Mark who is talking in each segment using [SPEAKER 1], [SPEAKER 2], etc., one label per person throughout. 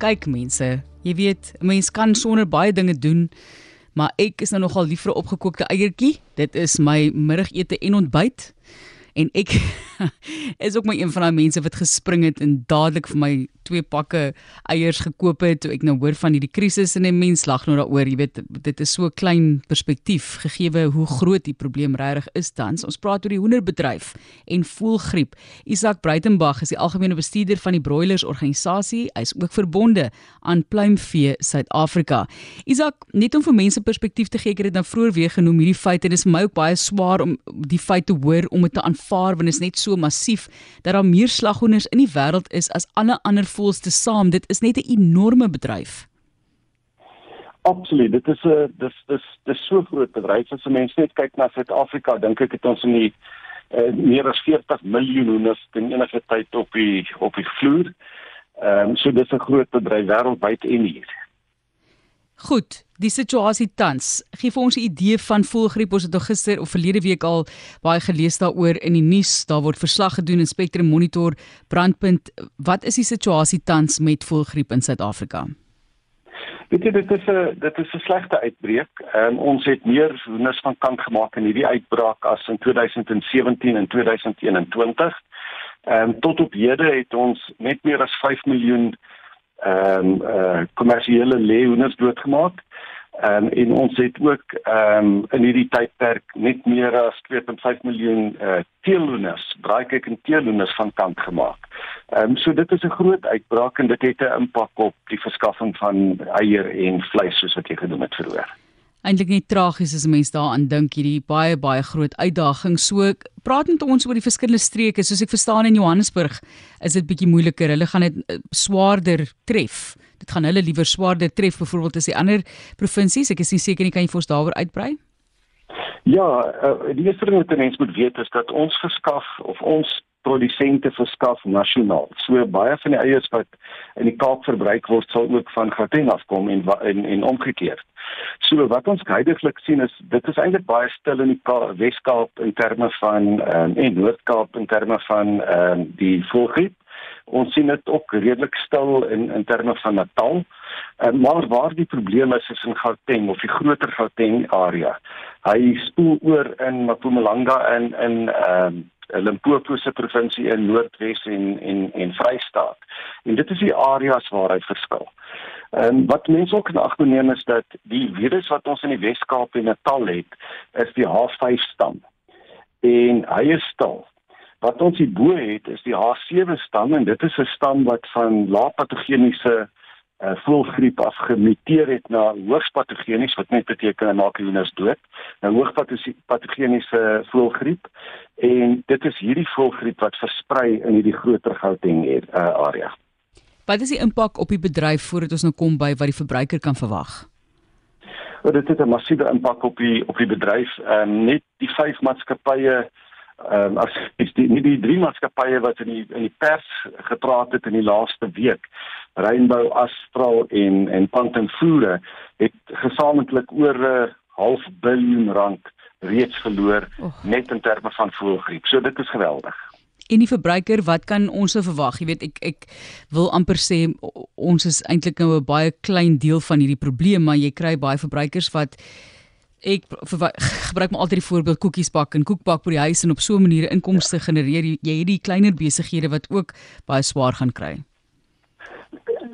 [SPEAKER 1] Kyk mense, jy weet, 'n mens kan sonder baie dinge doen, maar ek is nou nogal lief vir 'n opgekookte eiertjie. Dit is my middagete en ontbyt. En ek is ook maar een van daai mense wat gespring het en dadelik vir my twee pakke eiers gekoop het toe ek nou hoor van hierdie krisis en 'n mens lag nou daaroor, jy weet, dit is so klein perspektief gegee hoe groot die probleem regtig is tans. Ons praat oor die hoenderbedryf en voelgriep. Isak Breitenberg is die algemene bestuurder van die broilers organisasie. Hy is ook verbonde aan Pluimvee Suid-Afrika. Isak, net om vir mense perspektief te gee, ek het dit nou vroeër weer genoem hierdie feit en dit is vir my ook baie swaar om die feit te hoor om dit te aanvaar want dit is net so massief dat daar meer slaghoenders in die wêreld is as alle ander voels te saam. Dit is net 'n enorme bedryf.
[SPEAKER 2] Absoluut. Dit is 'n dis dis dis so groot bedryf as 'n mens net kyk na Suid-Afrika, dink ek het ons in die uh, meer as 40 miljoen hoenders ten enige tyd op die op die vloer. Ehm um, so dis 'n groot bedryf wêreldwyd en hier.
[SPEAKER 1] Goed, die situasie tans. Gee vir ons 'n idee van voelgriep. Ons het nog gister of verlede week al baie gelees daaroor in die nuus. Daar word verslag gedoen in Spectrum Monitor Brandpunt. Wat is die situasie tans met voelgriep in Suid-Afrika?
[SPEAKER 2] Weet jy dit is 'n dit is 'n slegte uitbreek. Um, ons het meer hoenders van kant gemaak in hierdie uitbraak as in 2017 en 2021. Ehm um, tot op hede het ons net meer as 5 miljoen ehm um, uh kommersiële leeuhoenders doodgemaak. Ehm um, en ons het ook ehm um, in hierdie tydperk net meer as 2.5 miljoen uh teelooners, braaikyk en teelooners van kant gemaak. Ehm um, so dit is 'n groot uitbraak en dit het 'n impak op die verskaffing van eier en vleis soos wat jy genoem het vroeër
[SPEAKER 1] eintlik net tragies as 'n mens daaraan dink hierdie baie baie groot uitdaging. So praat met ons oor die verskillende streke. Soos ek verstaan in Johannesburg is dit bietjie moeiliker. Hulle gaan dit uh, swaarder tref. Dit gaan hulle liewer swaarder tref byvoorbeeld as die ander provinsies. Ek is nie seker nie kan jy vir ons daaroor uitbrei?
[SPEAKER 2] Ja, uh, die eerste ding wat mense moet weet is dat ons verskaf of ons produsente verskaf nasionaal. So baie van die eiers wat in die Kaap verbruik word sal ook van Gauteng afkom en en en omgekeerd. So wat ons heidaglik sien is dit is eintlik baie stil in die Wes-Kaap in terme van um, en Noord-Kaap in terme van um, die volgriep. Ons sien dit ook redelik stil in in terme van Natal. Um, maar waar die probleem is is in Gauteng of die groter Gauteng area. Hy spoel oor in Mpumalanga en in ehm um, Limpopo se provinsie in Noordwes en en en Vrystaat. En dit is die areas waar hy verskil. En wat mense ook na agteneem is dat die virus wat ons in die Wes-Kaap en Natal het, is die H5 stam. En hy is stil. Wat ons hierbo het is die H7 stam en dit is 'n stam wat van lae uh, voelgriep afgemuteer het na hoogpatogenies wat net beteken hy maak hoenders dood. Nou hoogpatogeniese voelgriep en dit is hierdie voelgriep wat versprei in hierdie groter Gauteng uh, area.
[SPEAKER 1] Wat is die impak op die bedryf voordat ons nou kom by wat die verbruiker kan verwag?
[SPEAKER 2] Well, dit het 'n massiewe impak op die op die bedryf. Ehm um, net die vyf maatskappye ehm um, as is die nie die drie maatskappye wat in die in die pers gepraat het in die laaste week Rainbow Astral en en Pantenvoere het gesamentlik oor 'n uh, half biljoen rand reeds verloor oh. net in terme van voëlgriep. So dit is geweldig.
[SPEAKER 1] En die verbruiker, wat kan ons nou verwag? Jy weet, ek ek wil amper sê ons is eintlik nou 'n baie klein deel van hierdie probleem, maar jy kry baie verbruikers wat ek gebruik maar altyd die voorbeeld koekies bak en koekbak by die huis en op so 'n manier inkomste genereer. Jy het die kleiner besighede wat ook baie swaar gaan kry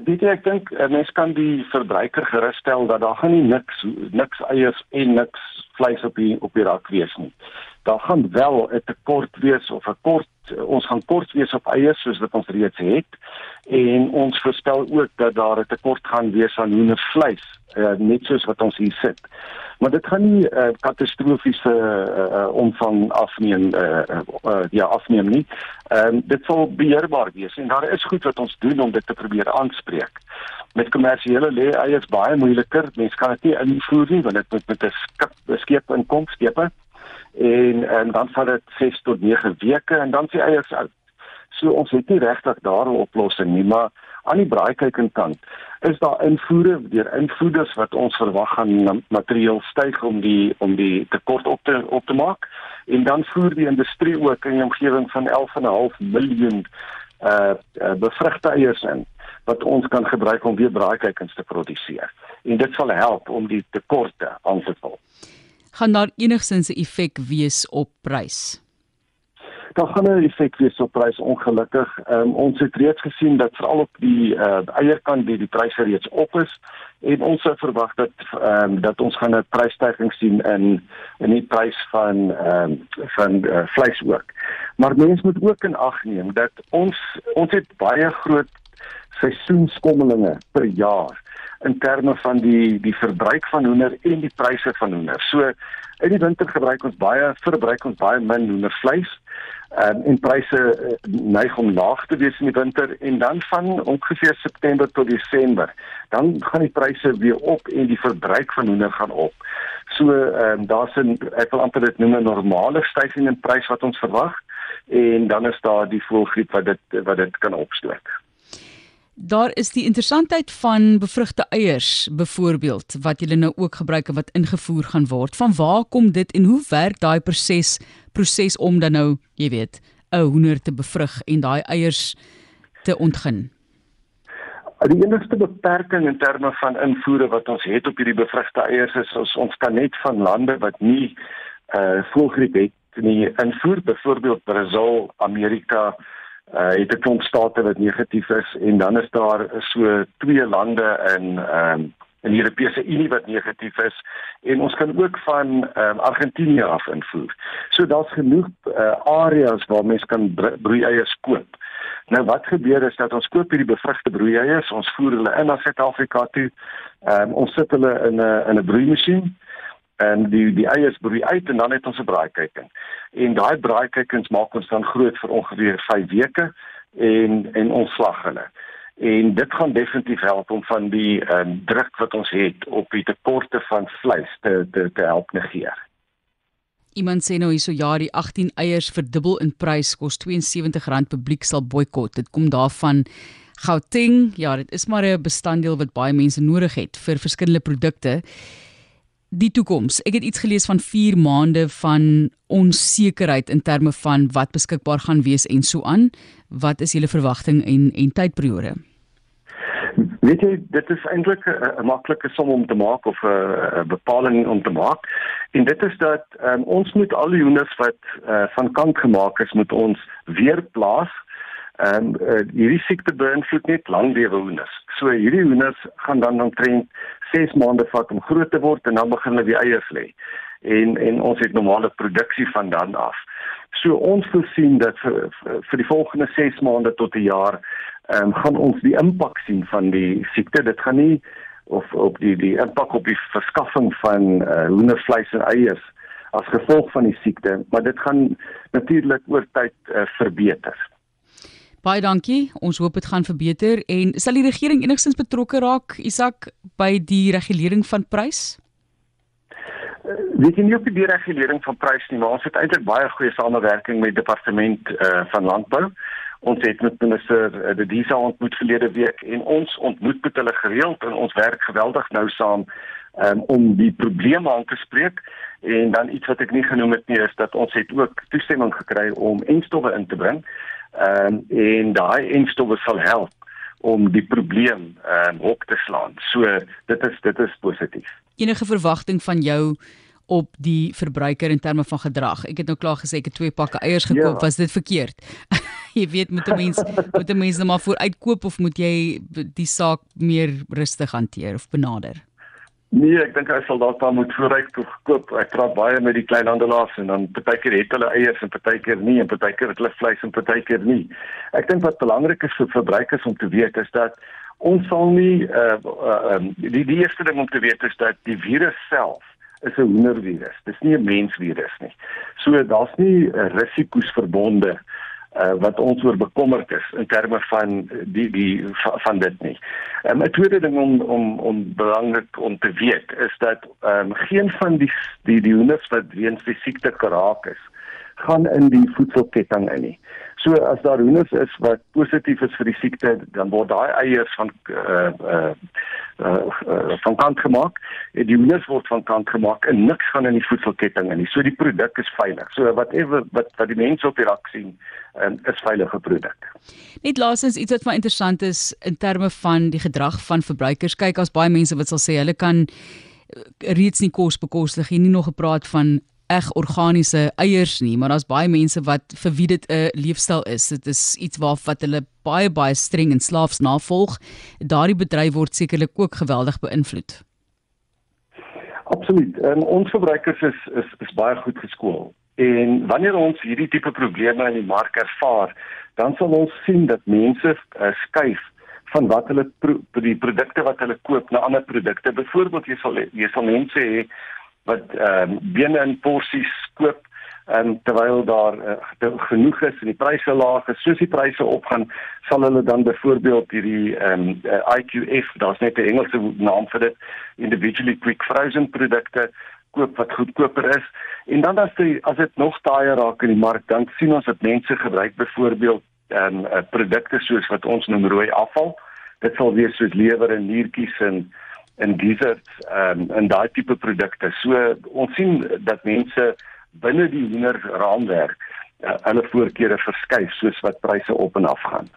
[SPEAKER 2] jy ek dink mense kan die verbruiker gerusstel dat daar gaan nie niks niks eiers en niks vleis op die op die rak wees nie. Daar gaan wel 'n tekort wees of 'n kort ons gaan kort wees op eiers soos wat ons reeds het en ons voorspel ook dat daar 'n tekort gaan wees aan hoendervleis uh, net soos wat ons hier sit. Maar dit gaan nie 'n uh, katastrofiese uh, omvang afneem uh, uh, ja afneem nie. Ehm um, dit sal beheerbaar wees en daar is goed wat ons doen om dit te probeer aanspreek. Met kommersiële lê eiers baie moeiliker. Mense kan dit nie invoer nie want dit moet met 'n skip beskep in kom skepe en en dan vat dit 6 tot 9 weke en dan se eiers uit. So ons het nie regtig daar 'n oplossing nie, maar aan die braaikykingkant is daar invoere deur invoeders wat ons verwag gaan materiaal styg om die om die tekort op te op te maak en dan voer die industrie ook in 'n omgewing van 11.5 miljoen uh, uh bevrugte eiers in wat ons kan gebruik om weer braaikuikens te produseer. En dit sal help om die tekorte aan te vul.
[SPEAKER 1] Gaan daar enigsins 'n effek wees op prys?
[SPEAKER 2] daar gaan 'n effek wees op pryse ongelukkig. Um, ons het reeds gesien dat veral op die uh, eierkant die die pryse reeds op is en ons sou verwag dat ehm um, dat ons gaan 'n prysstyging sien in in die prys van ehm um, van uh, vleis ook. Maar mense moet ook in ag neem dat ons ons het baie groot seisoenskommelinge per jaar in terme van die die verbruik van hoender en die pryse van hoender. So in die winter gebruik ons baie verbruik ons baie min hoendervleis um, en pryse uh, neig om laag te wees in die winter en dan van ongeveer September tot Desember dan gaan die pryse weer op en die verbruik van hoender gaan op. So ehm um, daar's 'n ek wil amper dit noem 'n normale stygings in prys wat ons verwag en dan is daar die voëlgriep wat dit wat dit kan opstoot.
[SPEAKER 1] Daar is die interessantheid van bevrugte eiers byvoorbeeld wat julle nou ook gebruik en wat ingevoer gaan word. Van waar kom dit en hoe werk daai proses proses om dan nou, jy weet, 'n hoender te bevrug en daai eiers te ontgin?
[SPEAKER 2] Die enigste beperking in terme van invoere wat ons het op hierdie bevrugte eiers is ons, ons kan net van lande wat nie uh voelgriep het nie invoer, byvoorbeeld Brazil, Amerika, uh het 'n klomp state wat negatief is en dan is daar so twee lande in ehm um, in die Europese Unie wat negatief is en ons kan ook van um, Argentinië af invoer. So daar's genoeg uh areas waar mense kan broeieiers koop. Nou wat gebeur is dat ons koop hierdie bevrugte broeieiers, ons voer hulle in na Suid-Afrika toe. Ehm um, ons sit hulle in 'n in 'n broeimasjien en die die eiers broei uit en dan het ons 'n braaikuiking. En daai braaikuikings maak ons dan groot vir ongeveer 5 weke en en ons slag hulle. En dit gaan definitief help om van die uh, druk wat ons het op die tekorte van vleis te te te help negeer.
[SPEAKER 1] Iemand sê nou hierso ja, die 18 eiers verdubbel in prys kos R72 publiek sal boikot. Dit kom daarvan Gauteng. Ja, dit is maar 'n bestanddeel wat baie mense nodig het vir verskillende produkte die toekoms. Ek het iets gelees van 4 maande van onsekerheid in terme van wat beskikbaar gaan wees en so aan. Wat is julle verwagting en en tydperiode?
[SPEAKER 2] Weet jy, dit is eintlik 'n maklike som om te maak of 'n bepaling om te maak. En dit is dat um, ons moet al die hoenders wat uh, van kant gemaak is, moet ons weer plaas. En uh, hierdie siekte beïnvloed net langlewe hoenders. So hierdie hoenders gaan dan omtrent 6 maande vat om groot te word en dan begin hulle die eiers lê. En en ons het normale produksie van dan af. So ons voorsien dat vir vir die volgende 6 maande tot 'n jaar ehm um, gaan ons die impak sien van die siekte. Dit gaan nie of op die die impak op die verskaffing van uh, hoendervleis en eiers as gevolg van die siekte, maar dit gaan natuurlik oor tyd uh, verbeter.
[SPEAKER 1] Baie dankie. Ons hoop dit gaan verbeter en sal die regering enigstens betrokke raak, Isak, by die regulering van prys?
[SPEAKER 2] Weet jy nie op die regulering van prys nie, maar ons het eintlik baie goeie samewerking met departement uh, van landbou. Ons het met minister uh, De Disa ontmoet verlede week en ons ontmoet met hulle gereeld en ons werk geweldig nou saam um, om die probleme aan te spreek en dan iets wat ek nie genoem het nie is dat ons het ook toestemming gekry om enstowwe in te bring Ehm um, en daai enstowwe sal help om die probleem ehm um, op te slaan. So dit is dit is positief.
[SPEAKER 1] Enige verwagting van jou op die verbruiker in terme van gedrag. Ek het nou klaar gesê ek het twee pakke eiers gekoop, ja. was dit verkeerd? jy weet moet 'n mens moet 'n mens net maar vooruitkoop of moet jy die saak meer rustig hanteer of benader?
[SPEAKER 2] Nee, ek dink hy sal dalk maar moet vooruit toe gekoop. Ek praat baie met die kleinhandelaars en dan partykeer het hulle eiers en partykeer nie en partykeer het hulle vleis en partykeer nie. Ek dink wat belangrik is vir verbruikers om te weet is dat ons sal nie uh, uh die die eerste ding om te weet is dat die virus self is 'n hoendervirus. Dis nie 'n mensvirus nie. So daar's nie uh, risiko's verbonde uh, wat ons oor bekommerd is in terme van die die van dit nie. Um, 'n tweede ding om om om belangrik om te weet is dat um, geen van die die die hoenders wat weens die siekte geraak is, gaan in die voedselketting in nie. So as daar hoenders is wat positief is vir die siekte, dan word daai eiers van uh uh uh, uh, van kant gemaak. Die hoenders word van kant gemaak en niks gaan in die voedselketting in nie. So die produk is veilig. So whatever wat wat die mense op die rak sien, um, is veilige produk.
[SPEAKER 1] Net laasens iets wat vir interessant is in terme van die gedrag van verbruikers. Kyk, as baie mense wat sal sê hulle kan reeds nie kos bekostig nie, nie nog gepraat van eg organiese eiers nie, maar daar's baie mense wat vir wie dit 'n leefstyl is. Dit is iets waar wat hulle baie baie streng en slaafs navolg. Daardie bedryf word sekerlik ook geweldig beïnvloed.
[SPEAKER 2] Absoluut. En ons verbruikers is is is baie goed geskool. En wanneer ons hierdie tipe probleme in die mark ervaar, dan sal ons sien dat mense uh, skuif van wat hulle pro, die produkte wat hulle koop na ander produkte. Byvoorbeeld jy sal jy sal mense hê wat ehm um, binne in porsies koop en terwyl daar uh, genoeg is en die pryse laag is, soos die pryse opgaan, sal hulle dan byvoorbeeld hierdie ehm um, uh, IQF, daar's net 'n Engelse naam vir dit, individually quick frozen produkte koop wat goedkoper is. En dan as dit as dit nog taaier raak in die mark, dan sien ons dat mense gebruik byvoorbeeld ehm um, uh, produkte soos wat ons noem rooi afval. Dit sal wees soos lewer en niertjies en in desserts um, en daai tipe produkte. So ons sien dat mense binne die hoender raamwerk uh, hulle voorkeure verskuif soos wat pryse op en af gaan.